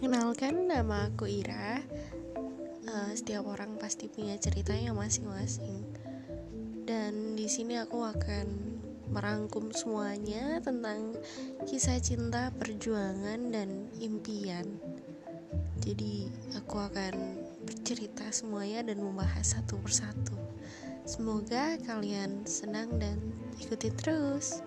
Perkenalkan, nama aku Ira. Uh, setiap orang pasti punya ceritanya masing-masing. Dan di sini aku akan merangkum semuanya tentang kisah cinta, perjuangan, dan impian. Jadi, aku akan bercerita semuanya dan membahas satu persatu. Semoga kalian senang dan ikuti terus.